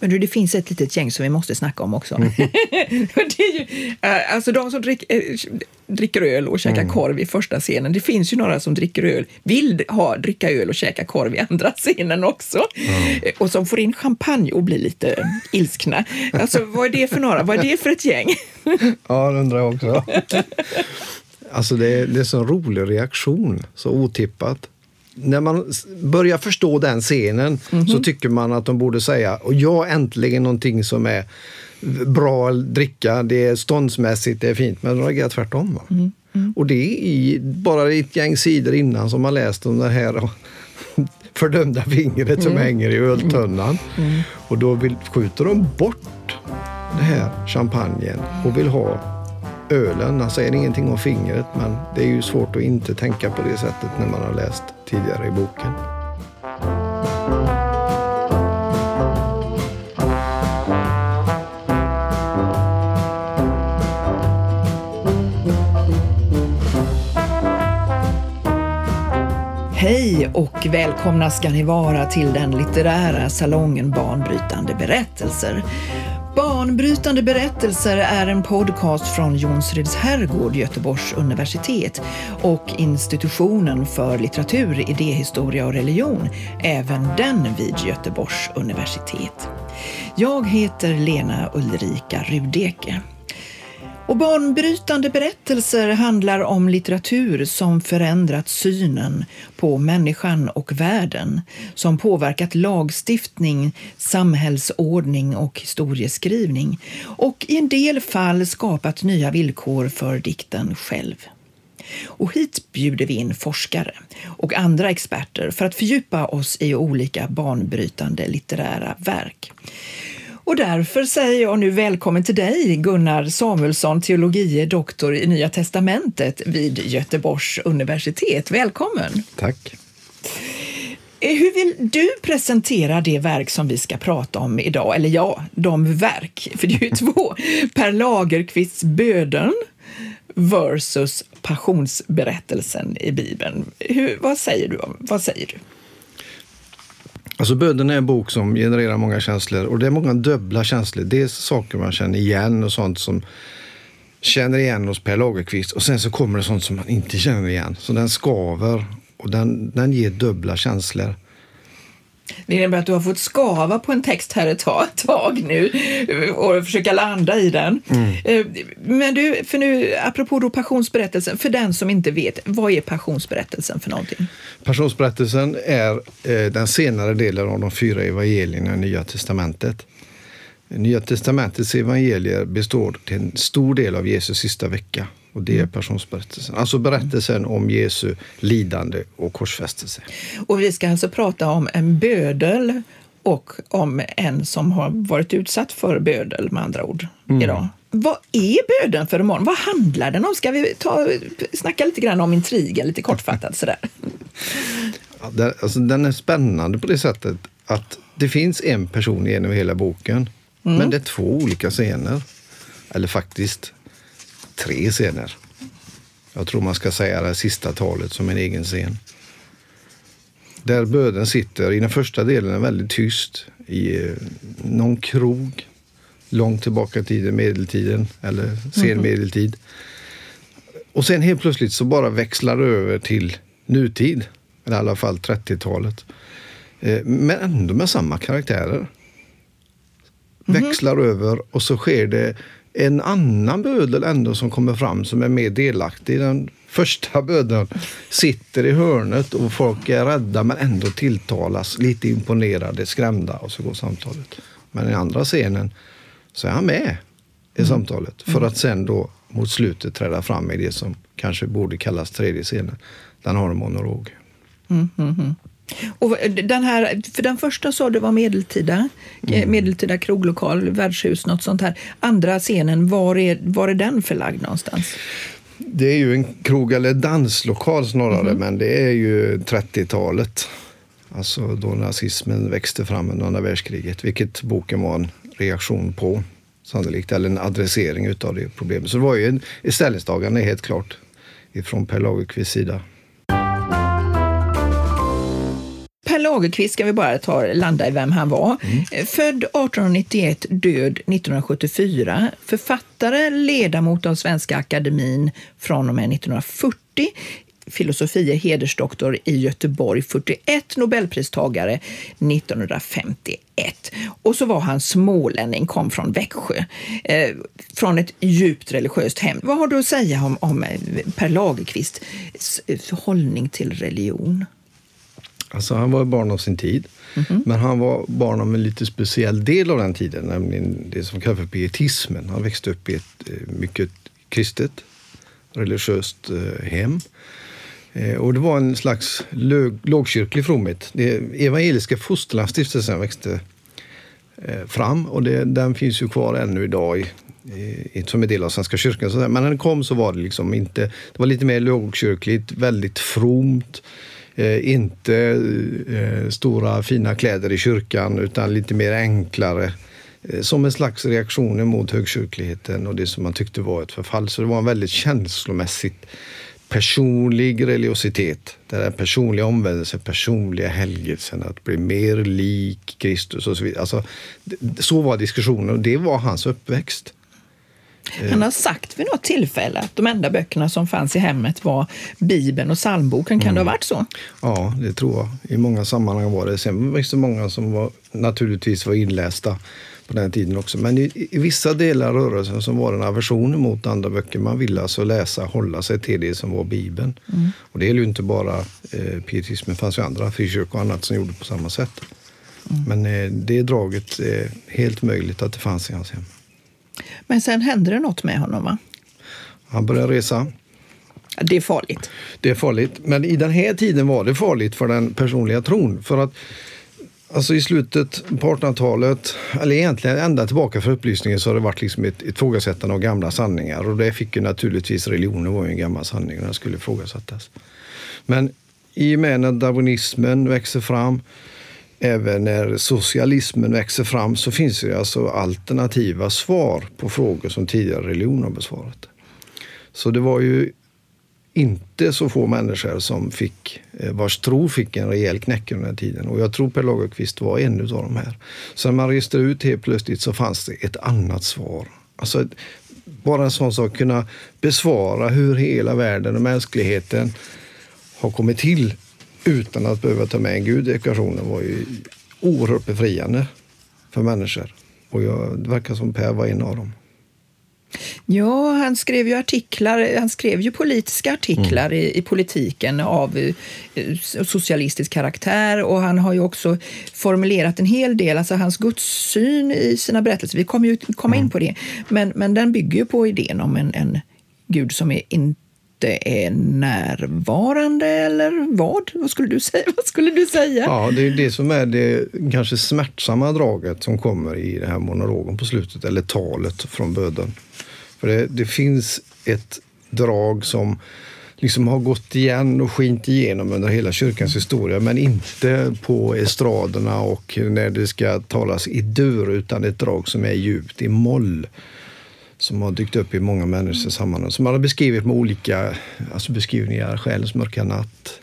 Men du, det finns ett litet gäng som vi måste snacka om också. Mm. det är ju, eh, alltså de som drick, äh, dricker öl och käkar mm. korv i första scenen. Det finns ju några som dricker öl, vill ha, dricka öl och käka korv i andra scenen också. Mm. Och som får in champagne och blir lite ilskna. Alltså vad är det för några? Vad är det för ett gäng? ja, det undrar jag också. Alltså det är, det är så en rolig reaktion, så otippat när man börjar förstå den scenen mm -hmm. så mhm. tycker man att de borde säga och ja, äntligen någonting som är bra att dricka, det är ståndsmässigt, det är fint, men de reagerar tvärtom. Mm. Mm. Och det är i, bara ett gäng sidor innan som man läst om det här fördömda fingret som mm. hänger i öltunnan. Mm. Mm. Och då vill, skjuter de bort det här champagnen och vill ha ölen. Han säger ingenting om fingret men det är ju svårt att inte tänka på det sättet när man har läst tidigare i boken. Hej och välkomna ska ni vara till den litterära salongen Banbrytande berättelser. Banbrytande berättelser är en podcast från Jonsreds herrgård, Göteborgs universitet och institutionen för litteratur, idéhistoria och religion, även den vid Göteborgs universitet. Jag heter Lena Ulrika Rudeke. Och banbrytande berättelser handlar om litteratur som förändrat synen på människan och världen, som påverkat lagstiftning, samhällsordning och historieskrivning och i en del fall skapat nya villkor för dikten själv. Och hit bjuder vi in forskare och andra experter för att fördjupa oss i olika banbrytande litterära verk. Och därför säger jag nu välkommen till dig, Gunnar Samuelsson, teologie doktor i Nya Testamentet vid Göteborgs universitet. Välkommen! Tack! Eh, hur vill du presentera det verk som vi ska prata om idag? Eller ja, de verk, för det är ju två. Per Lagerkvists Böden versus Passionsberättelsen i Bibeln. Hur, vad, säger du, vad säger du? Alltså Böden är en bok som genererar många känslor och det är många dubbla känslor. Dels saker man känner igen och sånt som känner igen hos Per Lagerkvist och sen så kommer det sånt som man inte känner igen. Så den skaver och den, den ger dubbla känslor. Det innebär att du har fått skava på en text här ett tag, ett tag nu och försöka landa i den. Mm. Eh, men du, för nu, apropå då passionsberättelsen, för den som inte vet, vad är passionsberättelsen för någonting? Passionsberättelsen är eh, den senare delen av de fyra evangelierna i Nya testamentet. Nya testamentets evangelier består till en stor del av Jesus sista vecka och det är passionsberättelsen. Alltså berättelsen om Jesu lidande och korsfästelse. Och vi ska alltså prata om en bödel och om en som har varit utsatt för bödel med andra ord mm. idag. Vad är böden för roman? Vad handlar den om? Ska vi ta, snacka lite grann om intrigen, lite kortfattat sådär? Ja, den, alltså, den är spännande på det sättet att det finns en person genom hela boken, mm. men det är två olika scener. Eller faktiskt tre scener. Jag tror man ska säga det sista talet som en egen scen. Där böden sitter, i den första delen är väldigt tyst i eh, någon krog långt tillbaka i tiden, medeltiden eller senmedeltid. Och sen helt plötsligt så bara växlar det över till nutid, eller i alla fall 30-talet. Eh, men ändå med samma karaktärer. Mm. Växlar över och så sker det en annan bödel ändå som kommer fram som är mer delaktig. Den första bödeln sitter i hörnet och folk är rädda men ändå tilltalas, lite imponerade, skrämda och så går samtalet. Men i andra scenen så är han med i mm. samtalet för att sen då mot slutet träda fram i det som kanske borde kallas tredje scenen. Den har en monolog. Mm, mm, mm. Och den här, för den första sa du var medeltida, eh, mm. medeltida kroglokal, värdshus, något sånt här. Andra scenen, var är, var är den förlagd någonstans? Det är ju en krog eller danslokal snarare, mm. men det är ju 30-talet. Alltså då nazismen växte fram under andra världskriget, vilket boken var en reaktion på sannolikt, eller en adressering utav det problemet. Så det var ju ett ställningstagande helt klart ifrån Per Lagerkvists sida. Per Lagerkvist ska vi bara ta, landa i vem han var. Mm. Född 1891, död 1974. Författare, ledamot av Svenska Akademin från och med 1940 filosofie hedersdoktor i Göteborg 41, nobelpristagare 1951. Och så var han smålänning, kom från Växjö, eh, från ett djupt religiöst hem. Vad har du att säga om, om eh, Per Lagerkvists hållning till religion? Alltså han var barn av sin tid, mm -hmm. men han var barn av en lite speciell del av den tiden, nämligen det som kallas för pietismen. Han växte upp i ett eh, mycket kristet, religiöst eh, hem. Eh, och det var en slags lågkyrklig fromhet. Det evangeliska fosterlandsstiftelsen växte fram och det, den finns ju kvar ännu idag i, i, som en del av Svenska kyrkan. Men när den kom så var det liksom inte, det var lite mer lågkyrkligt, väldigt fromt. Eh, inte eh, stora fina kläder i kyrkan utan lite mer enklare. Eh, som en slags reaktion mot högkyrkligheten och det som man tyckte var ett förfall. Så det var en väldigt känslomässigt personlig religiositet. Den där personliga omvändelsen, personliga helgelsen, att bli mer lik Kristus och så vidare. Alltså, så var diskussionen och det var hans uppväxt. Han har sagt vid något tillfälle att de enda böckerna som fanns i hemmet var Bibeln och psalmboken. Kan mm. det ha varit så? Ja, det tror jag. I många sammanhang var det. Sen var det många som var, naturligtvis var inlästa på den tiden också. Men i, i vissa delar av rörelsen så var det en aversion mot andra böcker. Man ville alltså läsa, hålla sig till det som var Bibeln. Mm. Och det gäller ju inte bara eh, pietismen, det fanns ju andra, frikyrkor och annat som gjorde på samma sätt. Mm. Men eh, det draget är helt möjligt att det fanns i hans hem. Men sen hände det något med honom, va? Han började resa. Det är farligt. Det är farligt. Men i den här tiden var det farligt för den personliga tron. För att Alltså i slutet på 1800-talet, eller egentligen ända tillbaka för upplysningen, så har det varit liksom ett ifrågasättande av gamla sanningar. Och det fick ju naturligtvis religionen var ju en gammal sanning och den skulle ifrågasättas. Men i och med när darwinismen växer fram, även när socialismen växer fram så finns det alltså alternativa svar på frågor som tidigare religion har besvarat. Så det var ju inte så få människor som fick, eh, vars tro fick en rejäl knäck under den tiden. Och jag tror Per Lagerkvist var en av de här. Så när man reste ut helt plötsligt så fanns det ett annat svar. Alltså bara en sån sak, kunna besvara hur hela världen och mänskligheten har kommit till utan att behöva ta med en gud i ekvationen var ju oerhört befriande för människor. Och jag, det verkar som Per var en av dem. Ja, han skrev ju artiklar, han skrev ju politiska artiklar mm. i, i, politiken av uh, socialistisk karaktär och han har ju också formulerat en hel del, alltså hans gudssyn i sina berättelser. Vi kommer ju komma mm. in på det, men, men den bygger ju på idén om en, en gud som är inte inte är närvarande eller vad? Vad skulle du säga? Vad skulle du säga? Ja, det är det som är det kanske smärtsamma draget som kommer i den här monologen på slutet, eller talet från böden. För det, det finns ett drag som liksom har gått igen och skint igenom under hela kyrkans historia, men inte på estraderna och när det ska talas i dur, utan ett drag som är djupt i moll som har dykt upp i många människors sammanhang. Som man har beskrivit med olika alltså beskrivningar, själens mörka natt.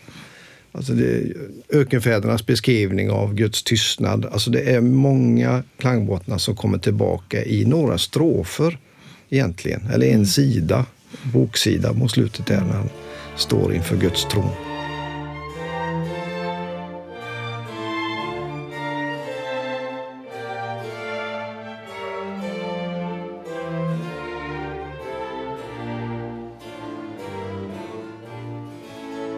Alltså det, ökenfädernas beskrivning av Guds tystnad. Alltså det är många klangbottnar som kommer tillbaka i några strofer egentligen. Eller en mm. sida, boksida mot slutet där när han står inför Guds tron.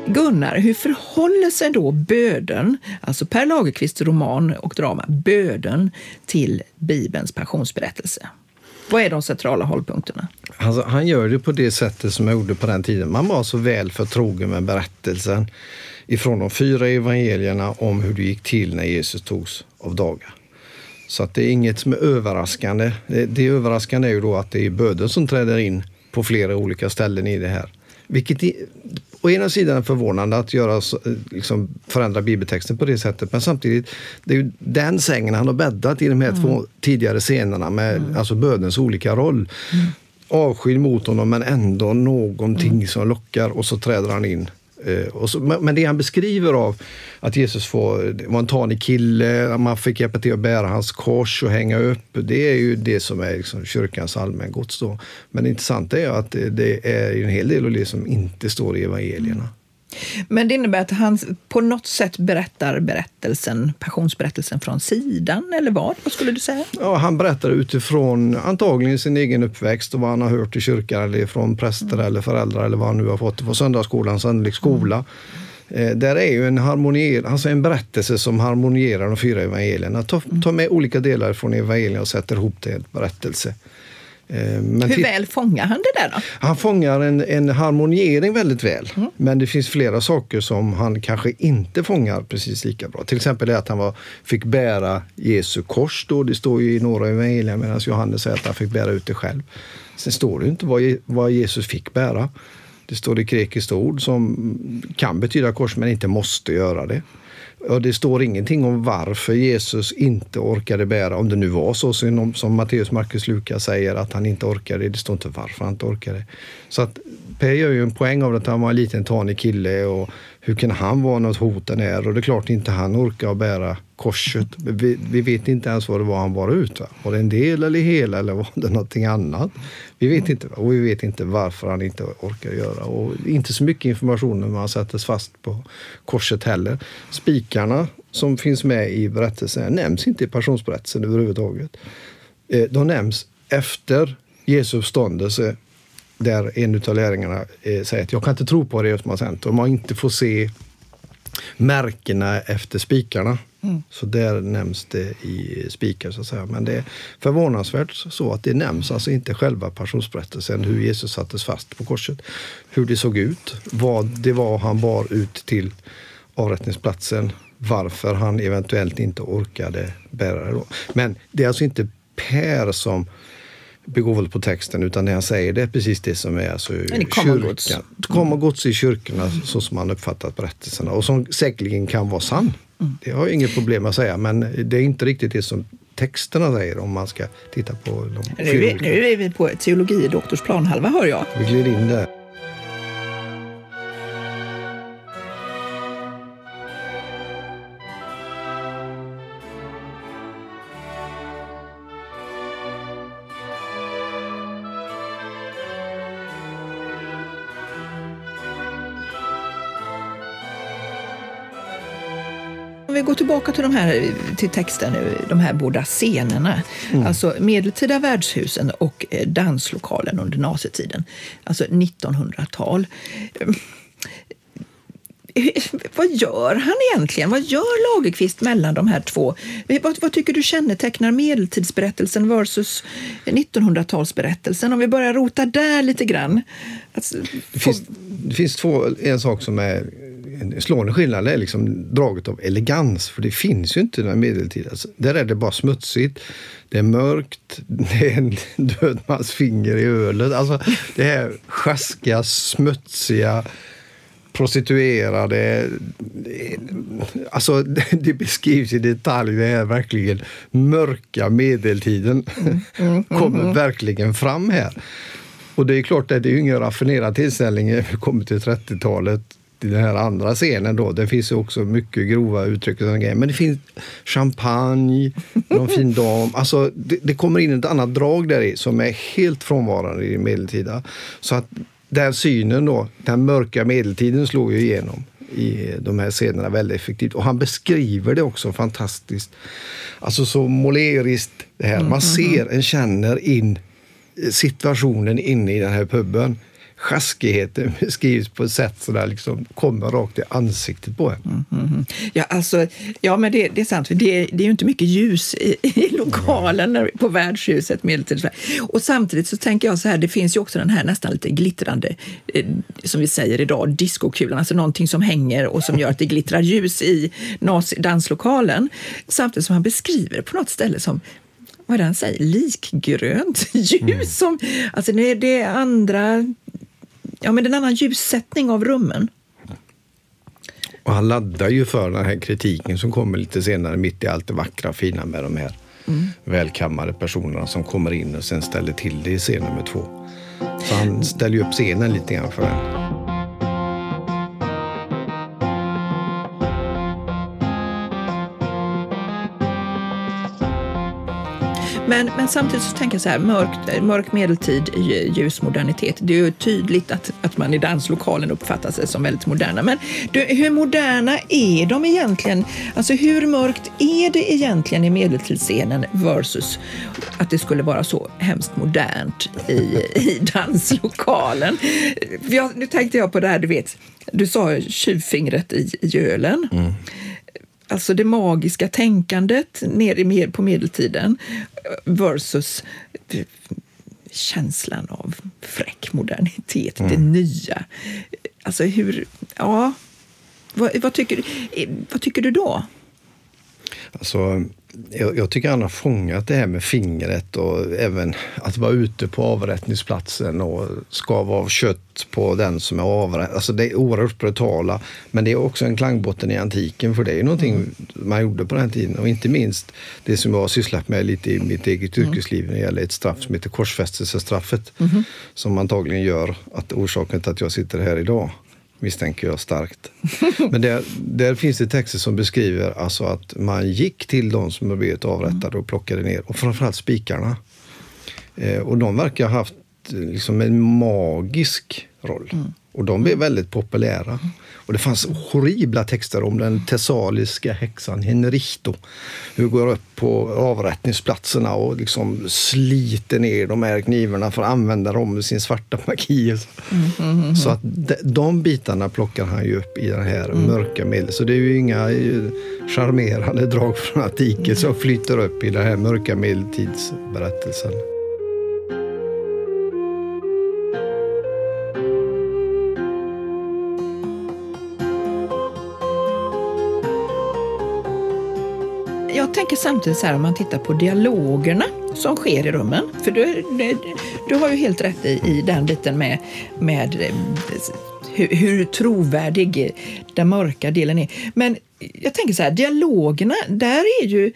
Gunnar, hur förhåller sig då Böden, alltså Per Lagerkvists roman och drama Böden, till Bibelns passionsberättelse? Vad är de centrala hållpunkterna? Alltså, han gör det på det sättet som jag gjorde på den tiden. Man var så väl förtrogen med berättelsen ifrån de fyra evangelierna om hur det gick till när Jesus togs av daga. Så att det är inget som är överraskande. Det, det överraskande är ju då att det är böden som träder in på flera olika ställen i det här. Vilket å ena sidan förvånande att göra, liksom, förändra bibeltexten på det sättet, men samtidigt, det är ju den sängen han har bäddat i de här mm. två tidigare scenerna med mm. alltså bödens olika roll. Mm. Avskydd mot honom, men ändå någonting mm. som lockar och så träder han in Eh, Eh, så, men det han beskriver av att Jesus får, var en tanig kille, man fick hjälpa till att bära hans kors och hänga upp. Det är ju det som är liksom kyrkans allmängods. Då. Men det intressanta är att det, det är en hel del av det som inte står i evangelierna. Men det innebär att han på något sätt berättar berättelsen, passionsberättelsen från sidan, eller vad? Vad skulle du säga? Ja, han berättar utifrån antagligen sin egen uppväxt och vad han har hört i kyrkan eller från präster mm. eller föräldrar eller vad han nu har fått på söndagsskolan, sannolikt skola. Mm. Eh, där är ju en, harmonier, alltså en berättelse som harmonierar de fyra evangelierna. Ta, ta med olika delar från evangelierna och sätter ihop det i en berättelse. Eh, men Hur väl fångar han det där då? Han fångar en, en harmoniering väldigt väl. Mm. Men det finns flera saker som han kanske inte fångar precis lika bra. Till exempel det att han var, fick bära Jesu kors. Då. Det står ju i några evangelier medan Johannes säger att han fick bära ut det själv. Sen står det inte vad, vad Jesus fick bära. Det står i grekiskt ord som kan betyda kors men inte måste göra det. Och det står ingenting om varför Jesus inte orkade bära, om det nu var så som, som Matteus, Markus, Lukas säger att han inte orkade. Det står inte varför han inte orkade. Så att Per gör ju en poäng av att han var en liten tanig kille och hur kan han vara något hot den är? Och det är klart inte han orkar bära korset. Vi, vi, vet inte ens vad det var han bar ut. Va? Var det en del eller hela eller var det någonting annat? Vi vet inte och vi vet inte varför han inte orkar göra. Och inte så mycket information när man sätts fast på korset heller. Spikarna som finns med i berättelsen nämns inte i passionsberättelsen överhuvudtaget. Eh, de nämns efter Jesu uppståndelse där en av lärjungarna eh, säger att jag kan inte tro på det som har hänt. Om man inte får se märkena efter spikarna. Mm. Så där nämns det i spikar så att säga. Men det är förvånansvärt så att det nämns alltså inte själva passionsberättelsen, hur Jesus sattes fast på korset. Hur det såg ut, vad det var han bar ut till avrättningsplatsen, varför han eventuellt inte orkade bära det då. Men det är alltså inte Per som begår på texten utan det han säger det är precis det som är alltså gods. Det kommer gods i kyrkorna så som man uppfattat berättelserna och som säkerligen kan vara sann. Mm. Det har jag inget problem med att säga men det är inte riktigt det som texterna säger om man ska titta på de nu, är, nu är vi på teologi doktorsplanhalva hör jag. Vi glider in där. Går tillbaka till, de här, till texten, de här båda scenerna. Mm. Alltså medeltida värdshusen och eh, danslokalen under nazitiden. Alltså 1900-tal. Vad gör han egentligen? Vad gör Lagerqvist mellan de här två? Vad, vad tycker du kännetecknar medeltidsberättelsen versus 1900-talsberättelsen? Om vi börjar rota där lite grann. Alltså, det, finns, det finns två, en sak som är en slående skillnad är liksom draget av elegans, för det finns ju inte den medeltida. Alltså, där är det bara smutsigt, det är mörkt, det är en död mans finger i ölet. Alltså, det här sjaskiga, smutsiga, prostituerade. Alltså, det beskrivs i detalj. Det är verkligen mörka medeltiden. Mm, mm, mm kommer mm. verkligen fram här. Och det är klart, det är ju ingen raffinerad tillställning. Vi kommer till 30-talet i den här andra scenen då, det finns också mycket grova uttryck och grejer. Men det finns champagne, någon fin dam. Alltså, det, det, kommer in ett annat drag där i som är helt frånvarande i medeltida. Så att den synen då, den mörka medeltiden slår ju igenom i de här scenerna väldigt effektivt. Och han beskriver det också fantastiskt. Alltså så måleriskt det här. Man mm, mm, ser, mm. en känner in situationen inne i den här puben sjaskigheten beskrivs på ett sätt som liksom kommer rakt i ansiktet på en. Mm, mm, mm. Ja, alltså, ja, men det, det är sant. Det, det är ju inte mycket ljus i, i lokalen mm. på värdshuset medeltid. Och samtidigt så tänker jag så här, det finns ju också den här nästan lite glittrande, eh, som vi säger idag, diskokulan. Alltså någonting som hänger och som gör att det glittrar ljus i danslokalen. Samtidigt som han beskriver på något ställe som vad är det han säger, likgrönt ljus. Mm. Som, alltså det är andra ja, men en annan ljussättning av rummen. Och han laddar ju för den här kritiken som kommer lite senare, mitt i allt det vackra och fina med de här mm. välkammade personerna som kommer in och sen ställer till det i scen nummer två. Så han ställer ju upp scenen lite grann för den. Men, men samtidigt så tänker jag så här, mörk, mörk medeltid, ljus modernitet. Det är ju tydligt att, att man i danslokalen uppfattar sig som väldigt moderna. Men du, hur moderna är de egentligen? Alltså hur mörkt är det egentligen i medeltidsscenen versus att det skulle vara så hemskt modernt i, i danslokalen? Jag, nu tänkte jag på det här, du vet, du sa tjuvfingret i, i ölen. Mm alltså det magiska tänkandet nere på medeltiden versus känslan av fräck modernitet, mm. det nya. Alltså hur, ja, vad, vad, tycker, vad tycker du då? Alltså, jag, jag, tycker han har fångat det här med fingret och även att vara ute på avrättningsplatsen och skava av kött på den som är avrättad. Alltså det är oerhört brutala. Men det är också en klangbotten i antiken för det är någonting mm. man gjorde på den tiden. Och inte minst det som jag har sysslat med lite i mitt eget mm. yrkesliv när det gäller ett straff som heter korsfästelsestraffet. Mm. Som antagligen gör att orsaken till att jag sitter här idag misstänker jag starkt. Men där, där finns det texter som beskriver alltså att man gick till de som har blivit avrättade och plockade ner, och framförallt spikarna. Eh, och de verkar ha haft liksom en magisk roll. Mm. Och de blev väldigt populära. Och det fanns horribla texter om den tessaliska häxan Henrichto. Hon går upp på avrättningsplatserna och liksom sliter ner de här knivarna för att använda dem i sin svarta magi. Mm, mm, mm, så att de, de bitarna plockar han ju upp i den här mm. mörka medel. Så det är ju inga eh, charmerande drag från antiken som flyter upp i den här mörka medeltidsberättelsen. Tänker samtidigt så här om man tittar på dialogerna som sker i rummen. För du, du, du har ju helt rätt i, i den biten med, med eh, hur, hur trovärdig den mörka delen är. Men jag tänker så här, dialogerna, där är ju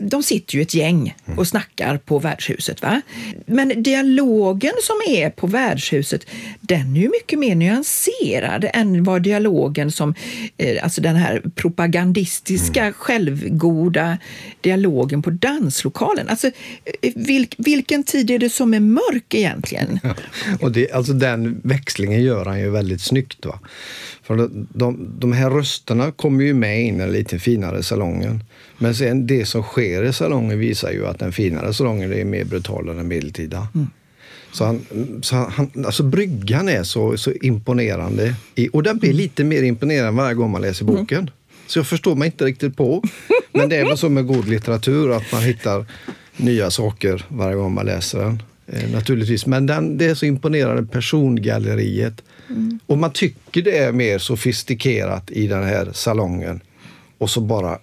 de sitter ju ett gäng och snackar på värdshuset. Va? Men dialogen som är på värdshuset, den är ju mycket mer nyanserad än vad dialogen som, eh, alltså den här propagandistiska, mm. självgoda dialogen på danslokalen. Alltså, eh, vilk, vilken tid är det som är mörk egentligen? Ja, och det, alltså den växlingen gör han ju väldigt snyggt. Va? För de, de här rösterna kommer ju med in i den lite finare salongen. Men sen det som sker i salongen visar ju att den finare salongen är mer brutal än den medeltida. Mm. Så, han, så han, alltså bryggan är så, så imponerande. I, och den blir lite mer imponerande varje gång man läser mm. boken. Mm. Så jag förstår mig inte riktigt på. Men det är väl så med god litteratur att man hittar nya saker varje gång man läser den. Eh, naturligtvis. Men den, det är så imponerande persongalleriet. Mm. Och man tycker det är mer sofistikerat i den här salongen. Och så bara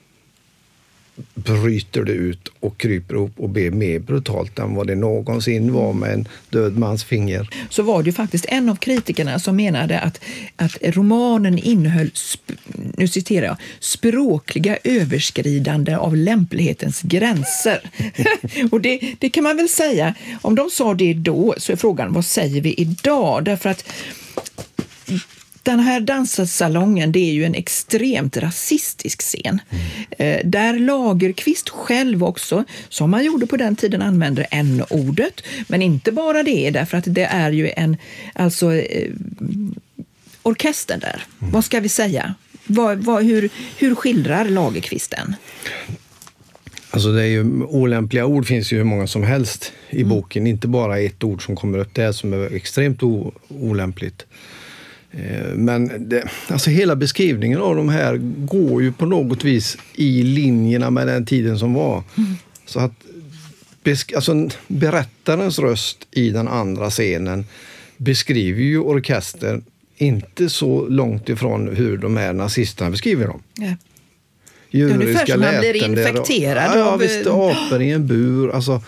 bryter det ut och kryper upp och blir mer brutalt än vad det någonsin var med en död mans finger. Så var det ju faktiskt en av kritikerna som menade att, att romanen innehöll, nu citerar jag, språkliga överskridande av lämplighetens gränser. och det, det kan man väl säga, om de sa det då så är frågan vad säger vi idag? Därför att den här danssalongen det är ju en extremt rasistisk scen. Mm. där Lagerqvist själv också, som man gjorde på den tiden, använder n-ordet. Men inte bara det, därför att det är ju en, alltså eh, orkestern där. Mm. Vad ska vi säga? Vad, vad, hur, hur skildrar Lagerqvist Alltså det är ju, olämpliga ord finns ju hur många som helst i mm. boken. Inte bara ett ord som kommer upp där som är extremt o, olämpligt. Eh, men det, alltså hela beskrivningen av de här går ju på något vis i linjerna med den tiden som var. Mm. Så att alltså, berättarens röst i den andra scenen beskriver ju orkestern inte så långt ifrån hur de här nazisterna beskriver dem. Ja. Ungefär som man blir infekterad och, ja, av... Visst, apor i en bur. Alltså,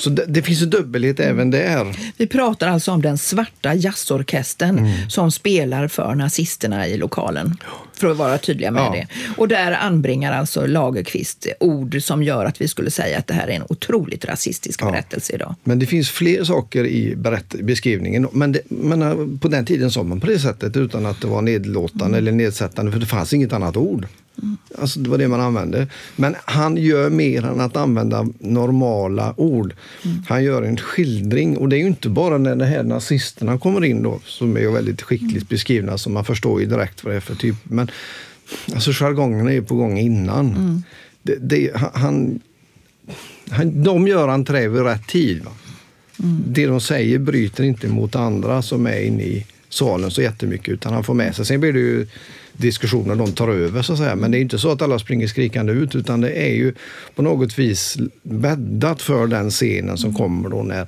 så det, det finns en dubbelhet även där. Vi pratar alltså om den svarta jazzorkestern mm. som spelar för nazisterna i lokalen. För att vara tydliga med ja. det. Och där anbringar alltså Lagerqvist ord som gör att vi skulle säga att det här är en otroligt rasistisk ja. berättelse idag. Men det finns fler saker i beskrivningen. Men, det, men eh, på den tiden sa man på det sättet utan att det var nedlåtande mm. eller nedsättande för det fanns inget annat ord. Alltså det var det man använde. Men han gör mer än att använda normala ord. Han gör en skildring och det är ju inte bara när de här nazisterna kommer in då, som är väldigt skickligt beskrivna, så man förstår ju direkt vad det är för typ. Men alltså jargongen är ju på gång innan. Det, det, han, han, de gör entré vid rätt tid. Va? Det de säger bryter inte mot andra som är inne i salen så jättemycket utan han får med sig. Sen blir det ju diskussioner de tar över så att säga. Men det är inte så att alla springer skrikande ut utan det är ju på något vis bäddat för den scenen som kommer då när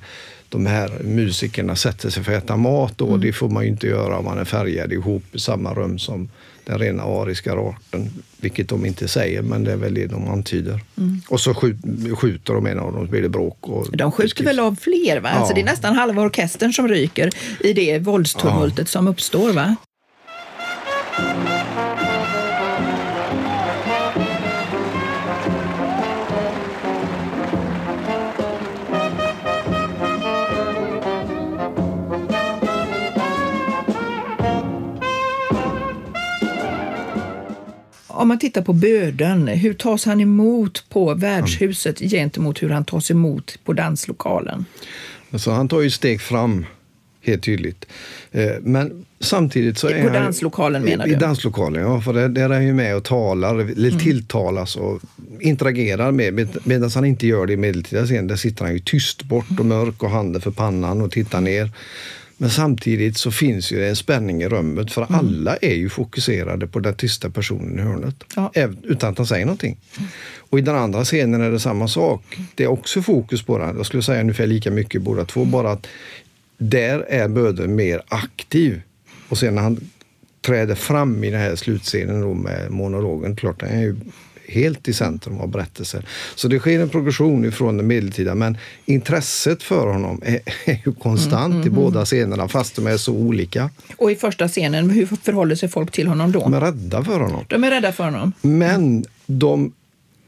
de här musikerna sätter sig för att äta mat. Då. Det får man ju inte göra om man är färgad ihop i samma rum som den rena ariska arten. Vilket de inte säger, men det är väl det de antyder. Och så skjut, skjuter de en av dem, så blir det bråk. Och De skjuter väl av fler? Va? Alltså Ja. det är nästan halva orkestern som ryker i det våldstumultet som uppstår. va? Om man tittar på böden, hur tas han emot på värdshuset gentemot hur han tas emot på danslokalen? Alltså, han tar ju steg fram, helt tydligt. Eh, Men samtidigt så På är han... danslokalen menar I, du? I danslokalen, ja. För där, där är han ju med och talar, eller Mm. tilltalas och interagerar med. med Medan han inte gör det i medeltida scen, där sitter han ju tyst bort och mörk och handen för pannan och tittar ner. Men samtidigt så finns ju en spänning i rummet för alla är ju fokuserade på den tysta personen i hörnet. Ja. Utan att han säger någonting. Och i den andra scenen är det samma sak. Det är också fokus på den. Jag skulle säga ungefär lika mycket båda två. Bara att där är Böde mer aktiv. Och sen när han träder fram i den här slutscenen då med monologen, klart han är ju helt i centrum av berättelsen. Så det sker en progression ifrån det medeltida men intresset för honom är, är ju konstant i båda scenerna fast de är så olika. Och i första scenen, hur förhåller sig folk till honom då? De är rädda för honom. De är rädda för honom. Men de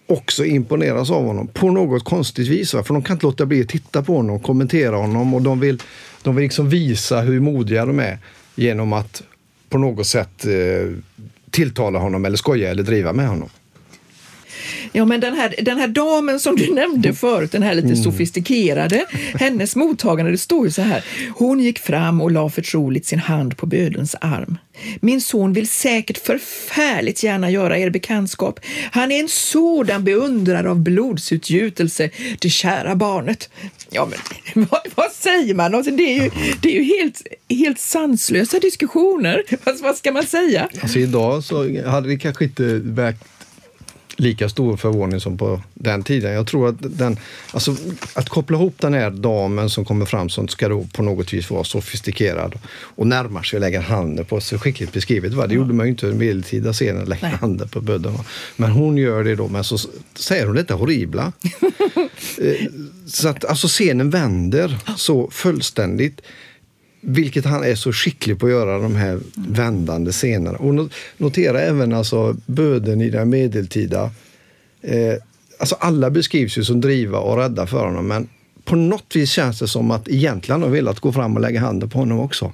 också imponeras av honom på något konstigt vis. För de kan inte låta bli att titta på honom, kommentera honom och de vill, de vill liksom visa hur modiga de är genom att på något sätt eh, tilltala honom eller skoja eller driva med honom. Ja, men den här, den här damen som du nämnde förut, den här lite sofistikerade, hennes mottagande, det står ju så här. Hon gick fram och la förtroligt sin hand på bödelns arm. Min son vill säkert förfärligt gärna göra er bekantskap. Han är en sådan beundrare av blodsutgjutelse, det kära barnet. Ja, men vad, vad säger man? Alltså, det är ju, det är ju helt, helt sanslösa diskussioner. Vad, vad ska man säga? Alltså idag så hade det kanske inte väckt lika stor förvåning som på den tiden. Jag tror att den, alltså att koppla ihop den här damen som kommer fram som ska då på något vis vara sofistikerad och närmar sig och lägger handen på sig, skickligt beskrivet. Va? Det gjorde man ju inte i den medeltida scenen, lägga handen på bödden. Men hon gör det då, men så säger hon detta horribla. Eh, så att alltså scenen vänder så fullständigt. Vilket han är så skicklig på att göra, de här vändande scenerna. Och not- notera även alltså böden i den medeltida. Eh, alltså alla beskrivs ju som driva och rädda för honom, men på något vis känns det som att egentligen har velat gå fram och lägga handen på honom också.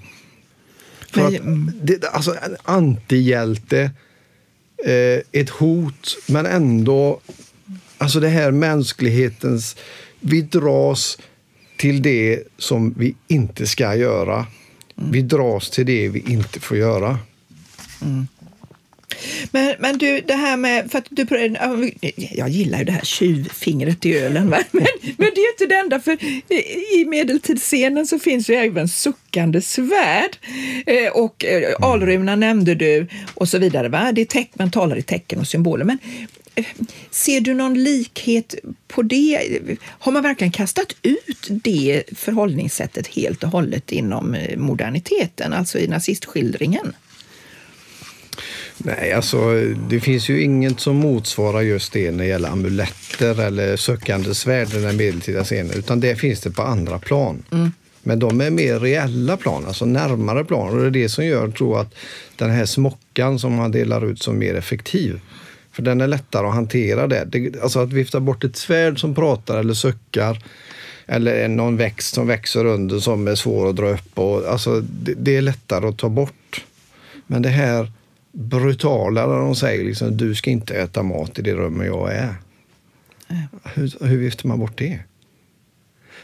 För att, det, alltså en antihjälte, eh, ett hot, men ändå Alltså det här mänsklighetens... Vi dras till det som vi inte ska göra. Vi dras till det vi inte får göra. Mm. Men, men du, det här med... För att du, jag gillar ju det här tjuvfingret i ölen, va? Men, men det är ju inte det enda. För i- medeltidsscenen så finns ju även suckande svärd. Eh, och eh, alruna nämnde du och så vidare. Va? Det är teck, man talar i tecken och symboler. Men eh, ser du någon likhet på det? Har man verkligen kastat ut det förhållningssättet helt och hållet inom eh, moderniteten, alltså i nazistskildringen? Nej, alltså det finns ju inget som motsvarar just det när det gäller amuletter eller sökande svärd i den medeltida scenen, utan det finns det på andra plan. Men de är mer reella plan, alltså närmare plan. Och det är det som gör, tror jag, att den här smockan som man delar ut som mer effektiv. För den är lättare att hantera det. det alltså att vifta bort ett svärd som pratar eller suckar eller någon växt som växer under som är svår att dra upp. Och, alltså, det, det är lättare att ta bort. Men det här brutala när de säger liksom, du ska inte äta mat i det rummet jag är. Hur, hur viftar man bort det?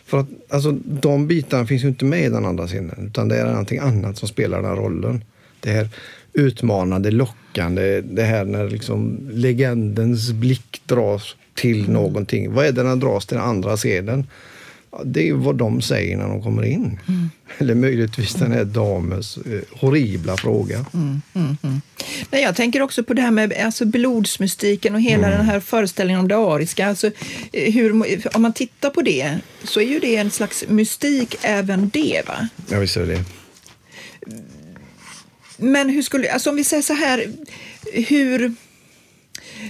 För att alltså, de bitarna finns ju inte med i den andra scenen, utan det är någonting annat som spelar den rollen. Det här utmanande, lockande, det här när liksom legendens blick dras till någonting. Vad är det när den dras till den andra scenen? Det är vad de säger när de kommer in. Mm. Eller möjligtvis den här damens eh, horribla fråga. Mm, mm, mm, Nej, jag tänker också på det här med alltså, blodsmystiken och hela mm. den här föreställningen om det ariska. Alltså, eh, hur, om man tittar på det så är ju det en slags mystik även det. va? Ja, visst är det Men hur skulle, alltså om vi säger så här, hur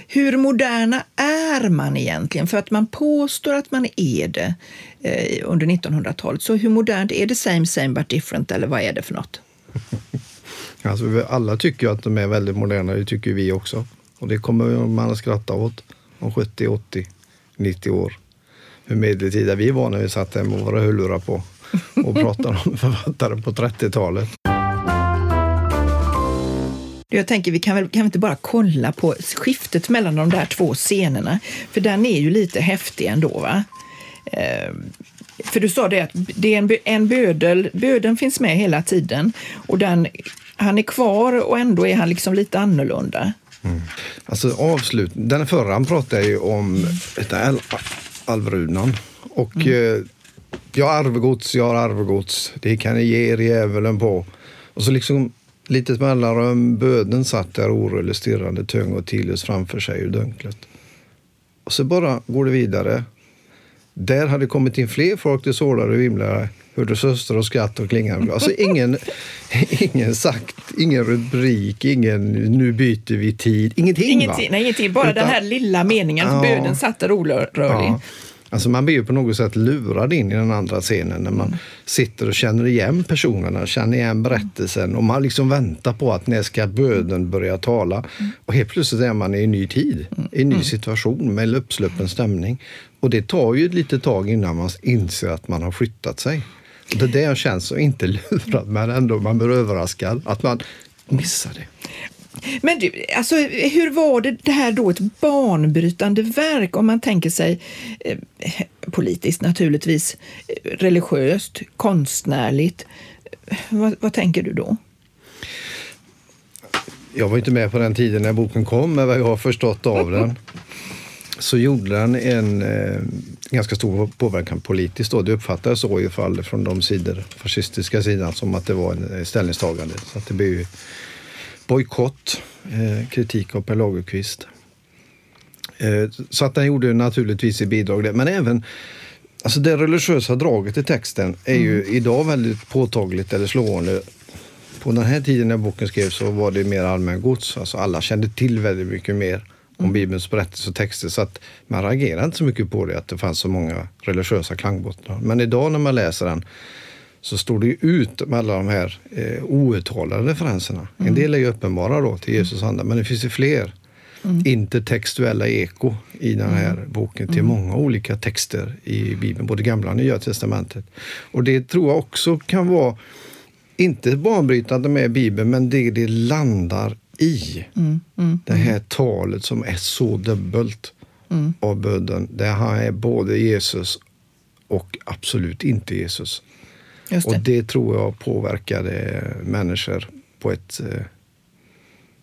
hur moderna är man egentligen? För att man påstår att man är det eh, under 1900-talet. Så hur modernt är det same same but different eller vad är det för något? Alltså, alla tycker att de är väldigt moderna, det tycker vi också. Och det kommer man att skratta åt om 70, 80, 90 år. Hur medeltida vi var när vi satt hemma med våra hörlurar på och pratade om författare på 30-talet. Jag tänker vi kan väl kan vi inte bara kolla på skiftet mellan de där två scenerna, för den är ju lite häftig ändå. Va? Eh, för du sa det att det är en, en bödel, bödeln finns med hela tiden och den, han är kvar och ändå är han liksom lite annorlunda. Mm. Alltså avslut, den förra han pratade ju om al alvrunan och mm. eh, jag har arvegods, jag har arvegods, det kan ni ge er djävulen på. Och så liksom litet mellanrum, böden satt där orörlig stirrande tung och tidlös framför sig ur dunklet. Och så bara går det vidare. Där hade kommit in fler folk, det sålade och vimlade. Hörde söster och skratt och klingande. Alltså ingen, ingen sagt, ingen rubrik, ingen nu byter vi tid, ingenting. Ingenting, nej, ingenting. bara Utan, den här lilla meningen, ja, böden satt där orörlig. Ja. Alltså man blir ju på något sätt lurad in i den andra scenen när man mm. sitter och känner igen personerna, känner igen berättelsen och man liksom väntar på att när ska böden börja tala? Mm. Och helt plötsligt är man i en ny tid, i en ny situation med uppsluppen stämning. Och det tar ju ett litet tag innan man inser att man har flyttat sig. Och det är det jag känner så inte lurad, men ändå man blir överraskad att man missar det. Men du, alltså, hur var det, det här då ett banbrytande verk om man tänker sig eh, politiskt naturligtvis, eh, religiöst, konstnärligt. Eh, vad, vad, tänker du då? Jag var inte med på den tiden när boken kom, men vad jag har förstått av den så gjorde den en eh, ganska stor påverkan politiskt. Då. Det uppfattades så i fall från de sidor, fascistiska sidan som att det var en eh, ställningstagande. Så att det blev bojkott, eh, kritik av Per Lagerkvist. Eh, så att den gjorde naturligtvis i bidrag det. Men även alltså det religiösa draget i texten är ju mm. idag väldigt påtagligt eller slående. På den här tiden när boken skrevs så var det mer allmängods. Alltså alla kände till väldigt mycket mer om mm. Bibelns berättelser och texter. Så att man reagerade inte så mycket på det, att det fanns så många religiösa klangbottnar. Men idag när man läser den så står det ut med alla de här eh, outtalade referenserna. Mm. En del är ju uppenbara då till Jesus anda, men det finns ju fler mm. intertextuella eko i den här mm. boken till mm. många olika texter i Bibeln, både Gamla och Nya testamentet. Och det tror jag också kan vara, inte banbrytande med Bibeln, men det det landar i. Mm. Mm. Det här talet som är så dubbelt av böden, där han är både Jesus och absolut inte Jesus. Det. Och det tror jag påverkade människor på ett eh,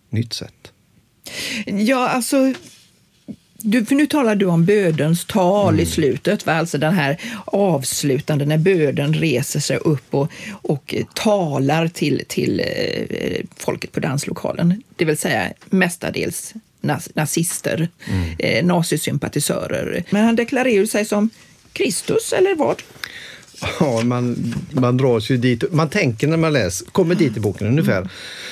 nytt sätt. Ja, alltså du, för nu talar du om bödens tal mm. i slutet, va? alltså den här avslutande när böden reser sig upp och, och talar till, till eh, folket på danslokalen. Det vill säga mestadels nazister, mm. eh, nazisympatisörer. Men han deklarerar sig som Kristus, eller vad? Ja, man, man dras ju dit. Man tänker när man läser, kommer dit i boken ungefär,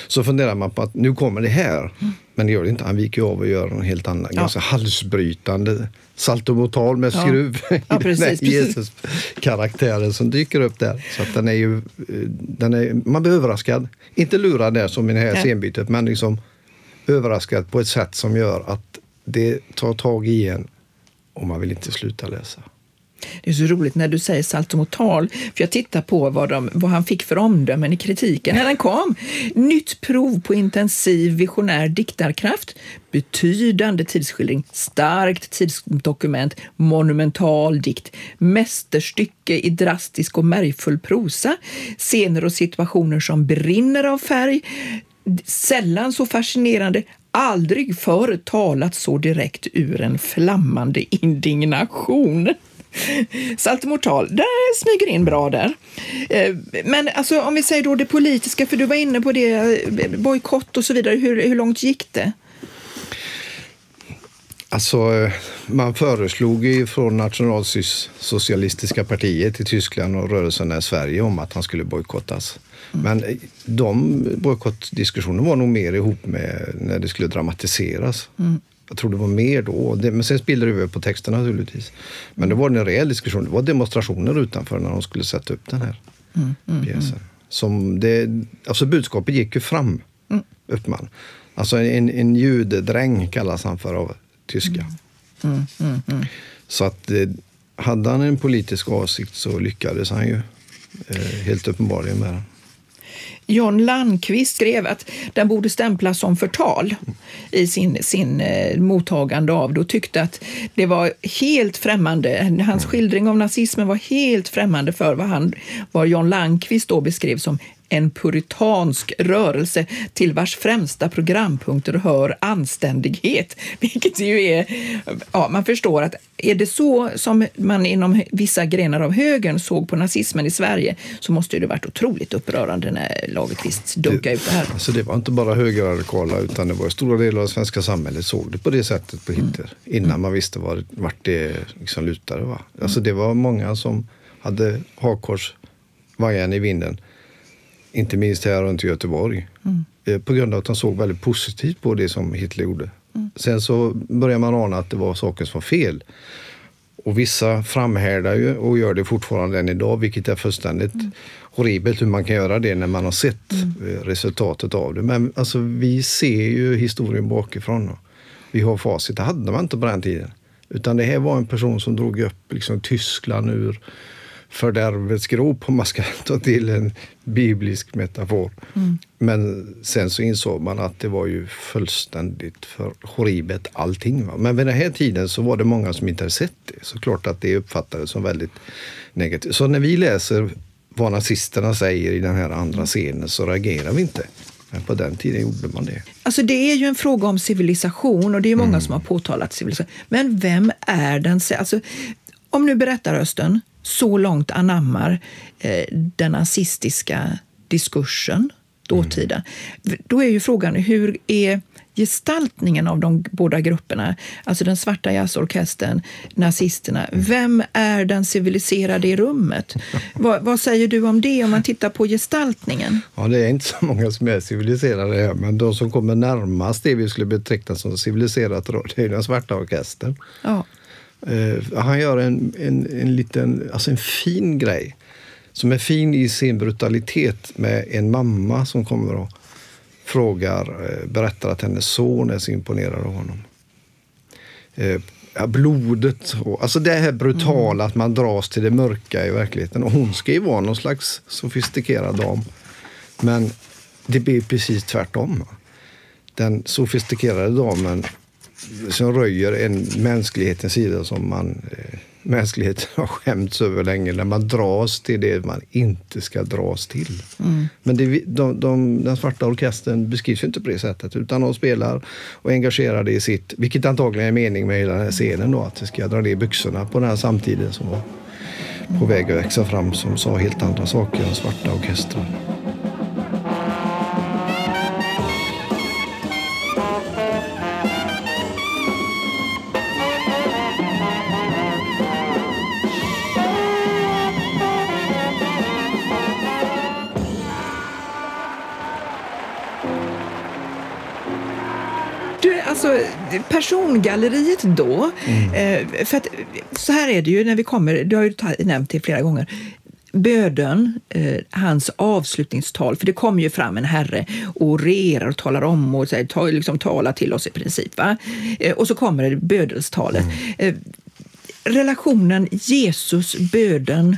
så funderar man på att nu kommer det här. Men det gör det inte. Han viker av och gör något helt annat. Ja. Ganska halsbrytande saltomotal med skruv ja. ja precis, Jesus-karaktären som dyker upp där. Så att den är ju, den är, man blir överraskad. Inte lurad där som i det här scenbytet, men liksom överraskad på ett sätt som gör att det tar tag i en och man vill inte sluta läsa. Det är så roligt när du säger saltomortal, för jag tittar på vad, de, vad han fick för omdömen i kritiken när den kom. Nytt prov på intensiv visionär diktarkraft, betydande tidsskildring, starkt tidsdokument, monumental dikt, mästerstycke i drastisk och märgfull prosa, scener och situationer som brinner av färg, sällan så fascinerande, aldrig förr talat så direkt ur en flammande indignation. Saltomortal, där smyger in bra där. Eh, men alltså, om vi säger då det politiska, för du var inne på det, eh, bojkott och så vidare. Hur, hur långt gick det? Alltså, man föreslog ju från Nationalsocialistiska partiet i Tyskland och rörelsen i Sverige om att han skulle bojkottas. Mm. Men de bojkottdiskussionerna var nog mer ihop med när det skulle dramatiseras. Mm. Jag tror det var mer då. men sen spillde det över på texterna naturligtvis. Men det var en rejäl diskussion. Det var demonstrationer utanför när de skulle sätta upp den här mm, mm, pjäsen. Som det, alltså budskapet gick ju fram, mm. Uppman. Alltså en, en judedräng kallas han för av tyska. Mm. Mm, mm, mm. Så att eh, hade han en politisk åsikt så lyckades han ju eh, helt uppenbarligen med den. John Landqvist skrev att den borde stämplas som förtal i sin, sin eh, mottagande av det och tyckte att det var helt främmande. Hans skildring av nazismen var helt främmande för vad, han, vad John Landqvist då beskrev som en puritansk rörelse till vars främsta programpunkter hör anständighet. Vilket ju är, ja, man förstår att är det så som man inom vissa grenar av högern såg på nazismen i Sverige så måste det varit otroligt upprörande när Lagerkvist dunkade ut det här. Alltså det var inte bara högerradikala utan det var stora delar av svenska samhället såg det på det sättet på Hitler mm. innan mm. man visste var, vart det liksom lutade. Va? Alltså det var många som hade hakkors, vajan i vinden inte minst här runt Göteborg. Mm. Eh, på grund av att de såg väldigt positivt på det som Hitler gjorde. Mm. Sen så börjar man ana att det var saker som var fel. Och vissa framhärdar ju och gör det fortfarande än idag, vilket är fullständigt mm. horribelt hur man kan göra det när man har sett mm. Eh, resultatet av det. Men alltså, vi ser ju historien bakifrån. Vi har facit. Det hade man inte på den tiden. Utan det här var en person som drog upp liksom, Tyskland ur fördärvets grop om man ska ta till en biblisk metafor. Mm. Men sen så insåg man att det var ju fullständigt för horribelt allting. Va? Men vid den här tiden så var det många som inte hade sett det. Så klart att det uppfattades som väldigt negativt. Så när vi läser vad nazisterna säger i den här andra scenen så reagerar vi inte. Men på den tiden gjorde man det. Alltså det är ju en fråga om civilisation och det är många mm. som har påtalat civilisation. Men vem är den? Alltså, om nu berättarrösten så långt anammar eh, den nazistiska diskursen, dåtiden. Mm. Då är ju frågan hur är gestaltningen av de båda grupperna, alltså den svarta jazzorkestern, nazisterna. Vem är den civiliserade i rummet? vad, vad, säger du om det om man tittar på gestaltningen? Ja, det är inte så många som är civiliserade här, men de som kommer närmast det vi skulle beteckna som civiliserat det är den svarta orkestern. Ja. Uh, han gör en, en, en liten, alltså en fin grej som är fin i sin brutalitet med en mamma som kommer och frågar, uh, berättar att hennes son är så imponerad av honom. Ja, blodet, och, alltså det här brutala mm. att man dras till det mörka i verkligheten. Och hon ska ju vara någon slags sofistikerad dam. Men det blir precis tvärtom. Den sofistikerade damen som röjer en mänsklighetens sida som man eh, mänskligheten har skämts över länge när man dras till det man inte ska dras till. Mm. Men det, de, de, den svarta orkestern beskrivs ju inte på det sättet utan de spelar och är engagerade i sitt, vilket antagligen är mening med hela den här scenen då, att det ska dra ner byxorna på den här samtiden som var på väg att växa fram som sa helt andra saker än svarta orkestrar. Persongalleriet då. Mm. Eh, för att, så här är det ju när vi kommer, du har ju nämnt det flera gånger. Böden, eh, hans avslutningstal, för det kommer ju fram en herre och orerar och talar om och så ta, liksom, talar till oss i princip. Va? Eh, och så kommer det bödelstalet. Mm. Eh, relationen Jesus-böden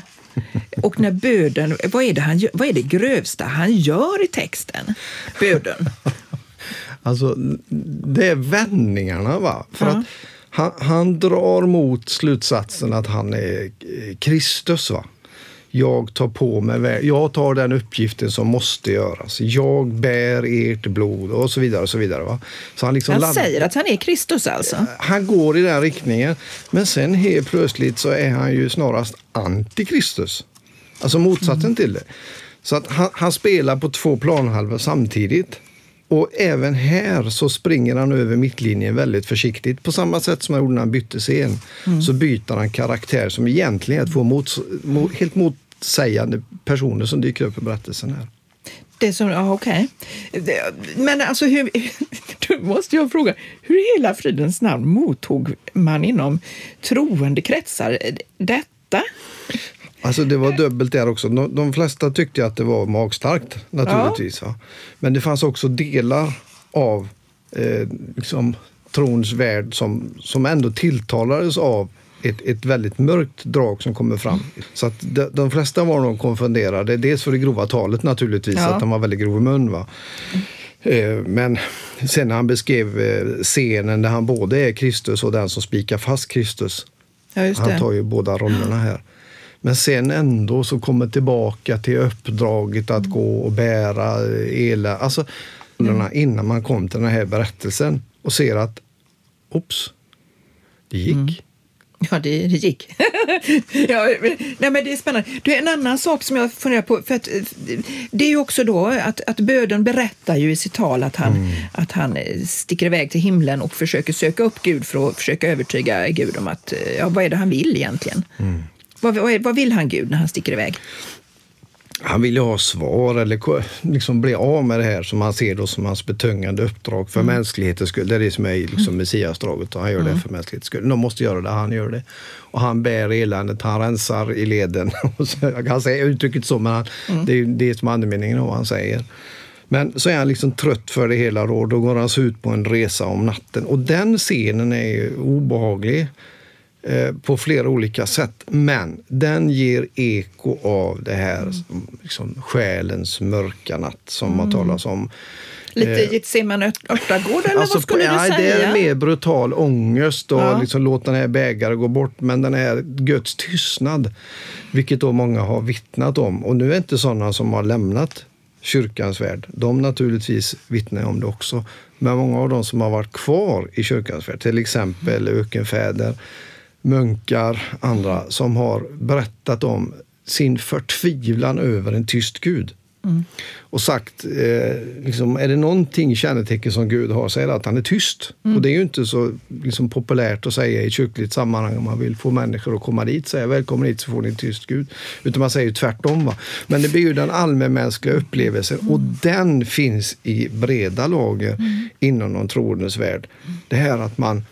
och när böden, vad är, det han, vad är det grövsta han gör i texten? Böden. Alltså, det är vändningarna. va? För ja. att han, han, drar mot slutsatsen att han är Kristus. va? Jag tar på mig, jag tar den uppgiften som måste göras. Jag bär ert blod och så vidare. Och så vidare va? Så han liksom han säger att han är Kristus alltså? Han går i den riktningen. Men sen helt plötsligt så är han ju snarast antikristus. Alltså motsatsen mm. till det. Så att han, han spelar på två planhalvor samtidigt. Och även här så springer han över mittlinjen väldigt försiktigt. På samma sätt som han gjorde när han bytte scen. Mm. Så byter han karaktär som egentligen är två mot, mot, helt motsägande personer som dyker upp i berättelsen här. Det som, ja, okej. Okay. Men alltså, hur, då måste jag fråga, hur i hela fridens namn mottog man inom troende kretsar detta? Alltså det var dubbelt där också. De, de flesta tyckte att det var magstarkt naturligtvis. Ja. Men det fanns också delar av eh, liksom, trons värld som, som ändå tilltalades av ett, ett väldigt mörkt drag som kommer fram. Så att de, de flesta var nog konfunderade. Dels för det grova talet naturligtvis, ja. att de var väldigt grov i mun. Va? Eh, men sen när han beskrev eh, scenen där han både är Kristus och den som spikar fast Kristus. Ja, han tar ju båda rollerna här. Men sen ändå så kommer tillbaka till uppdraget att gå och bära ela. Alltså, mm. innan man kom till den här berättelsen och ser att, ops, det gick. Mm. Ja, det, det gick. ja, nej, men det är spännande. Det är en annan sak som jag funderar på. För att, det är ju också då att, att böden berättar ju i sitt tal att han, mm. att han sticker iväg till himlen och försöker söka upp Gud för att försöka övertyga Gud om att, ja, vad är det han vill egentligen. Mm. Vad, vad, vill han Gud när han sticker iväg? Han vill ju ha svar eller liksom bli av med det här som han ser då som hans betungande uppdrag för mm. mänsklighetens skull. Det är det som är liksom mm. messiasdraget och han gör mm. det för mänsklighetens skull. De måste göra det, han gör det. Och han bär eländet, han rensar i leden. Jag kan säga uttrycket så, men han, mm. det är det som är andemeningen av vad han säger. Men så är han liksom trött för det hela då, då går han ut på en resa om natten. Och den scenen är ju obehaglig. Eh, på flera olika sätt. Men den ger eko av det här mm. liksom, själens mörka natt som mm. man talas om. Lite eh, Getsemane örtagård eller alltså, vad skulle du säga? Det är mer brutal ångest och ja. liksom låta den här bägaren gå bort. Men den här Guds tystnad, vilket då många har vittnat om. Och nu är inte sådana som har lämnat kyrkans värld. De naturligtvis vittnar om det också. Men många av de som har varit kvar i kyrkans värld, till exempel ökenfäder, munkar, andra som har berättat om sin förtvivlan över en tyst Gud. Mm. Och sagt, eh, liksom, är det någonting kännetecken som Gud har så är det att han är tyst. Mm. Och det är ju inte så liksom, populärt att säga i kyrkligt sammanhang om man vill få människor att komma dit. Säga välkommen hit så får ni en tyst Gud. Utan man säger tvärtom. Va? Men det blir ju den allmänmänskliga upplevelsen mm. och den finns i breda lager mm. inom de troendes värld. Det här att man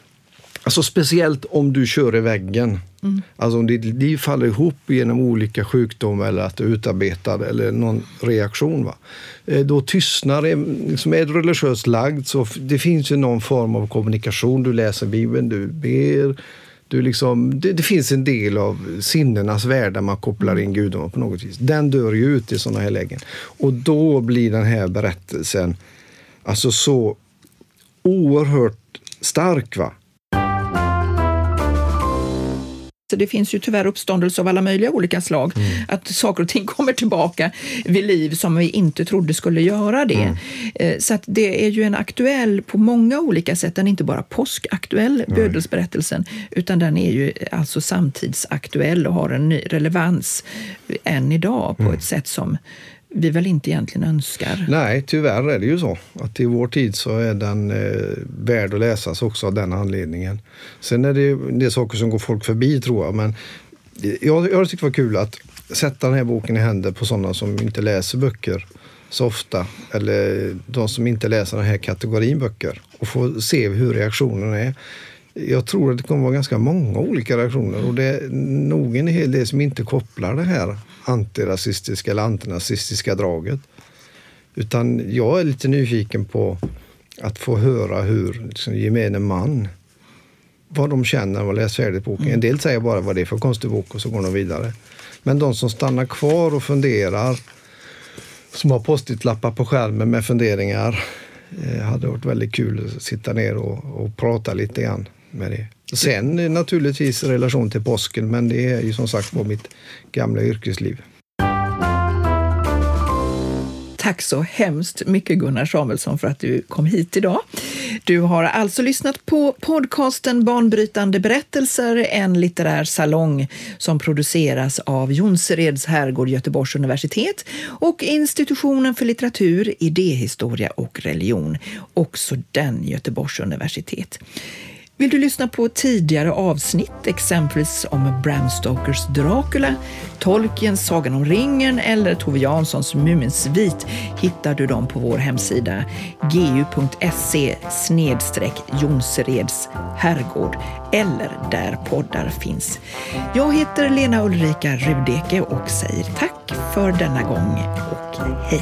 Alltså speciellt om du kör i väggen. Mm. Alltså om ditt liv faller ihop genom olika sjukdomar eller att du är utarbetad eller någon reaktion. Va? Eh, då tystnar, liksom är du religiöst lagd så det finns ju någon form av kommunikation. Du läser Bibeln, du ber. Du liksom, det, det finns en del av sinnenas värld där man kopplar in gudomar på något vis. Den dör ju ut i sådana här lägen. Och då blir den här berättelsen alltså så oerhört stark. va det finns ju tyvärr uppståndelse av alla möjliga olika slag. Mm. Att saker och ting kommer tillbaka vid liv som vi inte trodde skulle göra det. Mm. Eh, så att det är ju en aktuell på många olika sätt. Den är inte bara påskaktuell, bödelsberättelsen, utan den är ju alltså samtidsaktuell och har en ny relevans än idag på mm. ett sätt som vi väl inte egentligen önskar. Nej, tyvärr är det ju så. Att i vår tid så är den eh, värd att läsas också av den anledningen. Sen är det en del saker som går folk förbi tror jag. Men jag, jag tyckte det var kul att sätta den här boken i händer på sådana som inte läser böcker så ofta. Eller de som inte läser den här kategorin böcker. Och få se hur reaktionen är. Jag tror att det kommer vara ganska många olika reaktioner och det är nog en hel del som inte kopplar det här antirasistiska eller antinazistiska draget. Utan jag är lite nyfiken på att få höra hur liksom, gemene man vad de känner när de läst färdigt boken. En del säger bara vad det är för konstig bok och så går de vidare. Men de som stannar kvar och funderar, som har post-it-lappar på skärmen med funderingar, eh, hade varit väldigt kul att sitta ner och, och prata lite grann med det. Sen eh, naturligtvis relation till påsken, men det är ju som sagt på mitt gamla yrkesliv. Tack så hemskt mycket Gunnar Samuelsson för att du kom hit idag. Du har alltså lyssnat på podcasten Banbrytande berättelser, en litterär salong som produceras av Jonsereds herrgård Göteborgs universitet och Institutionen för litteratur, idéhistoria och religion, också den Göteborgs universitet. Vill du lyssna på tidigare avsnitt, exempelvis om Bram Stokers Dracula, Tolkiens Sagan om ringen eller Tove Janssons Muminsvit hittar du dem på vår hemsida gu.se Jonsereds herrgård eller där poddar finns. Jag heter Lena Ulrika Rudeke och säger tack för denna gång och hej!